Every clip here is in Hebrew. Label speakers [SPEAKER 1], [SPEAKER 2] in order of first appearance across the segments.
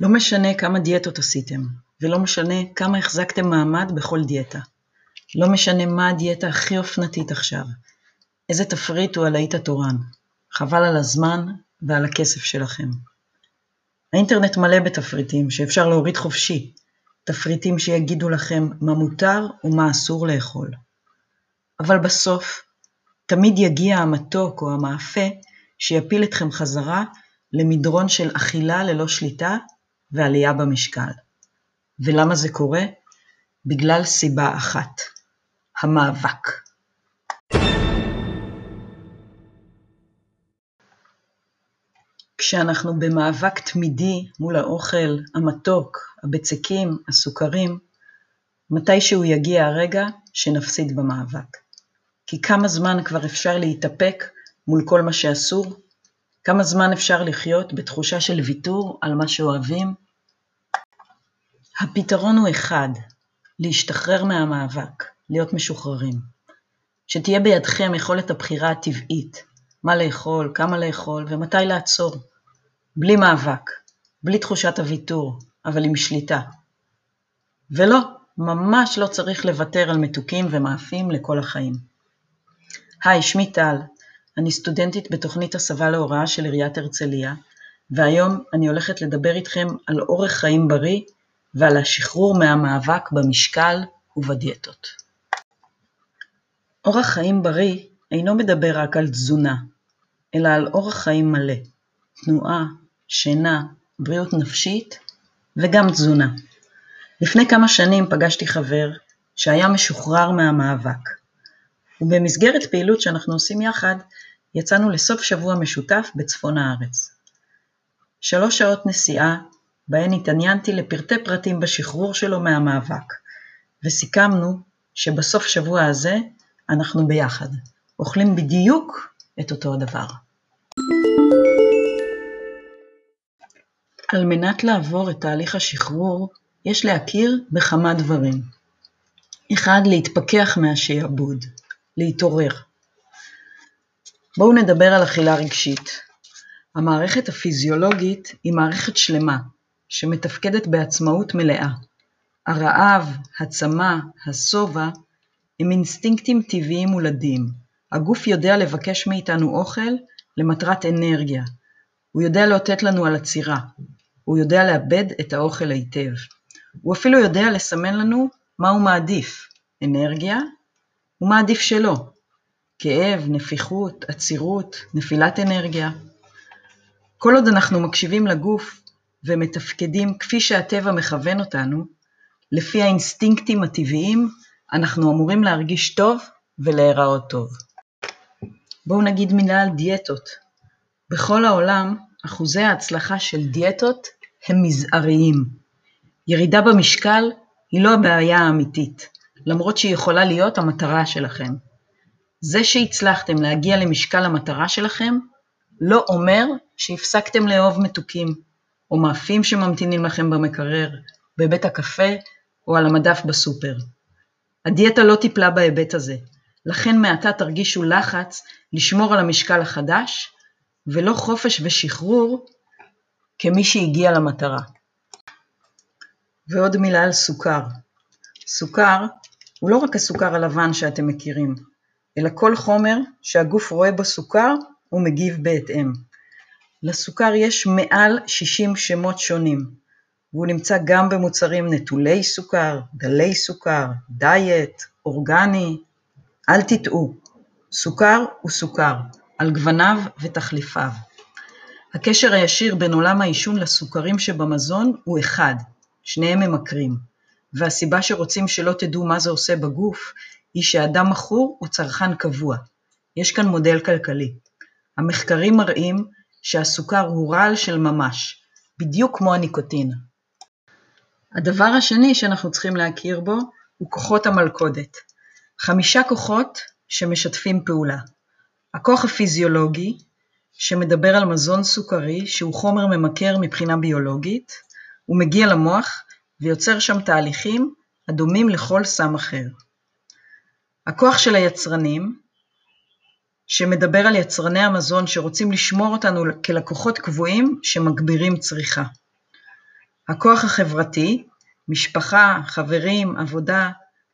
[SPEAKER 1] לא משנה כמה דיאטות עשיתם, ולא משנה כמה החזקתם מעמד בכל דיאטה. לא משנה מה הדיאטה הכי אופנתית עכשיו, איזה תפריט הוא הלהיט התורן. חבל על הזמן ועל הכסף שלכם. האינטרנט מלא בתפריטים שאפשר להוריד חופשי, תפריטים שיגידו לכם מה מותר ומה אסור לאכול. אבל בסוף, תמיד יגיע המתוק או המאפה שיפיל אתכם חזרה למדרון של אכילה ללא שליטה ועלייה במשקל. ולמה זה קורה? בגלל סיבה אחת, המאבק. כשאנחנו במאבק תמידי מול האוכל, המתוק, הבצקים, הסוכרים, מתישהו יגיע הרגע שנפסיד במאבק. כי כמה זמן כבר אפשר להתאפק מול כל מה שאסור? כמה זמן אפשר לחיות בתחושה של ויתור על מה שאוהבים? הפתרון הוא אחד, להשתחרר מהמאבק, להיות משוחררים. שתהיה בידכם יכולת הבחירה הטבעית, מה לאכול, כמה לאכול ומתי לעצור. בלי מאבק, בלי תחושת הוויתור, אבל עם שליטה. ולא, ממש לא צריך לוותר על מתוקים ומאפים לכל החיים. היי, שמי טל, אני סטודנטית בתוכנית הסבה להוראה של עיריית הרצליה, והיום אני הולכת לדבר איתכם על אורח חיים בריא ועל השחרור מהמאבק במשקל ובדיאטות. אורח חיים בריא אינו מדבר רק על תזונה, אלא על אורח חיים מלא, תנועה, שינה, בריאות נפשית וגם תזונה. לפני כמה שנים פגשתי חבר שהיה משוחרר מהמאבק, ובמסגרת פעילות שאנחנו עושים יחד, יצאנו לסוף שבוע משותף בצפון הארץ. שלוש שעות נסיעה, בהן התעניינתי לפרטי פרטים בשחרור שלו מהמאבק, וסיכמנו שבסוף שבוע הזה אנחנו ביחד, אוכלים בדיוק את אותו הדבר. על מנת לעבור את תהליך השחרור, יש להכיר בכמה דברים. אחד, להתפכח מהשעבוד, להתעורר. בואו נדבר על אכילה רגשית. המערכת הפיזיולוגית היא מערכת שלמה, שמתפקדת בעצמאות מלאה. הרעב, הצמא, השובע, הם אינסטינקטים טבעיים מולדים. הגוף יודע לבקש מאיתנו אוכל למטרת אנרגיה. הוא יודע לאותת לנו על עצירה. הוא יודע לאבד את האוכל היטב. הוא אפילו יודע לסמן לנו מה הוא מעדיף, אנרגיה, ומה עדיף שלא, כאב, נפיחות, עצירות, נפילת אנרגיה. כל עוד אנחנו מקשיבים לגוף ומתפקדים כפי שהטבע מכוון אותנו, לפי האינסטינקטים הטבעיים, אנחנו אמורים להרגיש טוב ולהיראות טוב. בואו נגיד מילה על דיאטות. בכל העולם, אחוזי ההצלחה של דיאטות הם מזעריים. ירידה במשקל היא לא הבעיה האמיתית, למרות שהיא יכולה להיות המטרה שלכם. זה שהצלחתם להגיע למשקל המטרה שלכם, לא אומר שהפסקתם לאהוב מתוקים, או מאפים שממתינים לכם במקרר, בבית הקפה או על המדף בסופר. הדיאטה לא טיפלה בהיבט הזה, לכן מעתה תרגישו לחץ לשמור על המשקל החדש, ולא חופש ושחרור כמי שהגיע למטרה. ועוד מילה על סוכר. סוכר הוא לא רק הסוכר הלבן שאתם מכירים, אלא כל חומר שהגוף רואה בו סוכר ומגיב בהתאם. לסוכר יש מעל 60 שמות שונים, והוא נמצא גם במוצרים נטולי סוכר, דלי סוכר, דיאט, אורגני. אל תטעו, סוכר הוא סוכר, על גווניו ותחליפיו. הקשר הישיר בין עולם העישון לסוכרים שבמזון הוא אחד, שניהם ממכרים, והסיבה שרוצים שלא תדעו מה זה עושה בגוף, היא שאדם מכור הוא צרכן קבוע. יש כאן מודל כלכלי. המחקרים מראים שהסוכר הוא רעל של ממש, בדיוק כמו הניקוטין. הדבר השני שאנחנו צריכים להכיר בו הוא כוחות המלכודת. חמישה כוחות שמשתפים פעולה. הכוח הפיזיולוגי, שמדבר על מזון סוכרי שהוא חומר ממכר מבחינה ביולוגית, הוא מגיע למוח ויוצר שם תהליכים הדומים לכל סם אחר. הכוח של היצרנים, שמדבר על יצרני המזון שרוצים לשמור אותנו כלקוחות קבועים שמגבירים צריכה. הכוח החברתי, משפחה, חברים, עבודה,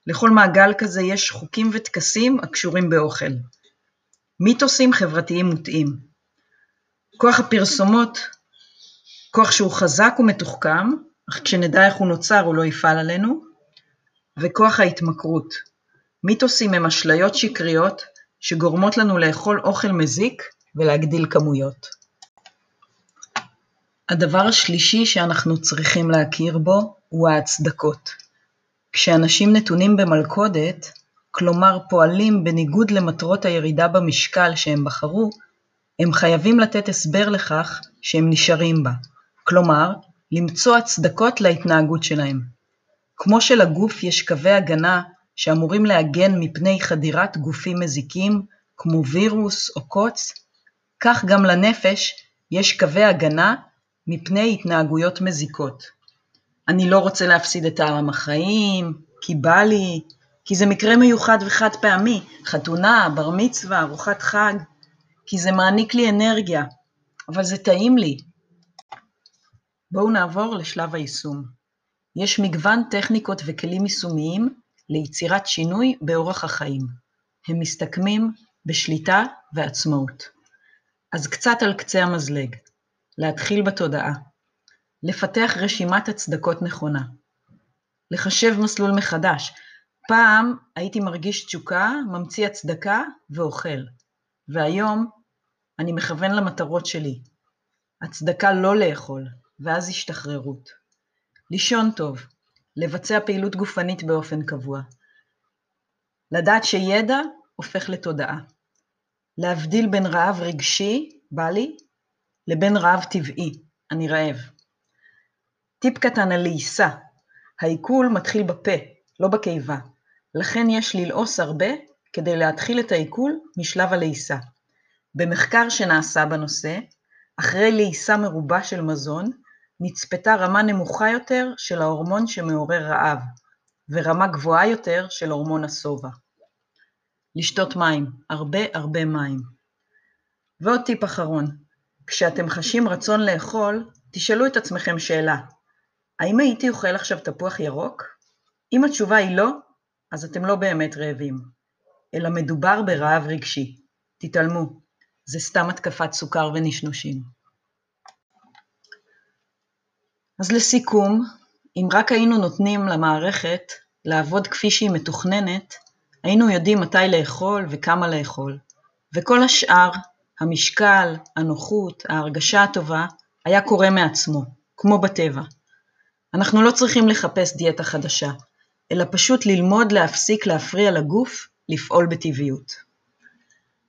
[SPEAKER 1] לכל מעגל כזה יש חוקים וטקסים הקשורים באוכל. מיתוסים חברתיים מוטעים. כוח הפרסומות, כוח שהוא חזק ומתוחכם, אך כשנדע איך הוא נוצר הוא לא יפעל עלינו, וכוח ההתמכרות. מיתוסים הם אשליות שקריות שגורמות לנו לאכול אוכל מזיק ולהגדיל כמויות. הדבר השלישי שאנחנו צריכים להכיר בו הוא ההצדקות. כשאנשים נתונים במלכודת, כלומר פועלים בניגוד למטרות הירידה במשקל שהם בחרו, הם חייבים לתת הסבר לכך שהם נשארים בה, כלומר, למצוא הצדקות להתנהגות שלהם. כמו שלגוף יש קווי הגנה שאמורים להגן מפני חדירת גופים מזיקים כמו וירוס או קוץ, כך גם לנפש יש קווי הגנה מפני התנהגויות מזיקות. אני לא רוצה להפסיד את טעם החיים, כי בא לי, כי זה מקרה מיוחד וחד פעמי, חתונה, בר מצווה, ארוחת חג, כי זה מעניק לי אנרגיה, אבל זה טעים לי. בואו נעבור לשלב היישום. יש מגוון טכניקות וכלים יישומיים ליצירת שינוי באורח החיים. הם מסתכמים בשליטה ועצמאות. אז קצת על קצה המזלג. להתחיל בתודעה. לפתח רשימת הצדקות נכונה. לחשב מסלול מחדש. פעם הייתי מרגיש תשוקה, ממציא הצדקה ואוכל. והיום אני מכוון למטרות שלי. הצדקה לא לאכול, ואז השתחררות. לישון טוב, לבצע פעילות גופנית באופן קבוע. לדעת שידע הופך לתודעה. להבדיל בין רעב רגשי, בא לי, לבין רעב טבעי, אני רעב. טיפ קטן על לעיסה, העיכול מתחיל בפה, לא בקיבה, לכן יש ללעוס הרבה כדי להתחיל את העיכול משלב הלעיסה. במחקר שנעשה בנושא, אחרי לעיסה מרובה של מזון, נצפתה רמה נמוכה יותר של ההורמון שמעורר רעב, ורמה גבוהה יותר של הורמון השובע. לשתות מים, הרבה הרבה מים. ועוד טיפ אחרון, כשאתם חשים רצון לאכול, תשאלו את עצמכם שאלה, האם הייתי אוכל עכשיו תפוח ירוק? אם התשובה היא לא, אז אתם לא באמת רעבים, אלא מדובר ברעב רגשי. תתעלמו, זה סתם התקפת סוכר ונשנושים. אז לסיכום, אם רק היינו נותנים למערכת לעבוד כפי שהיא מתוכננת, היינו יודעים מתי לאכול וכמה לאכול, וכל השאר, המשקל, הנוחות, ההרגשה הטובה, היה קורה מעצמו, כמו בטבע. אנחנו לא צריכים לחפש דיאטה חדשה, אלא פשוט ללמוד להפסיק להפריע לגוף לפעול בטבעיות.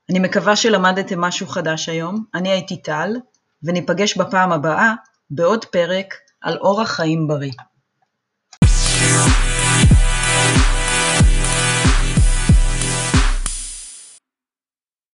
[SPEAKER 1] אני מקווה שלמדתם משהו חדש היום, אני הייתי טל, וניפגש בפעם הבאה בעוד פרק על אורח חיים בריא.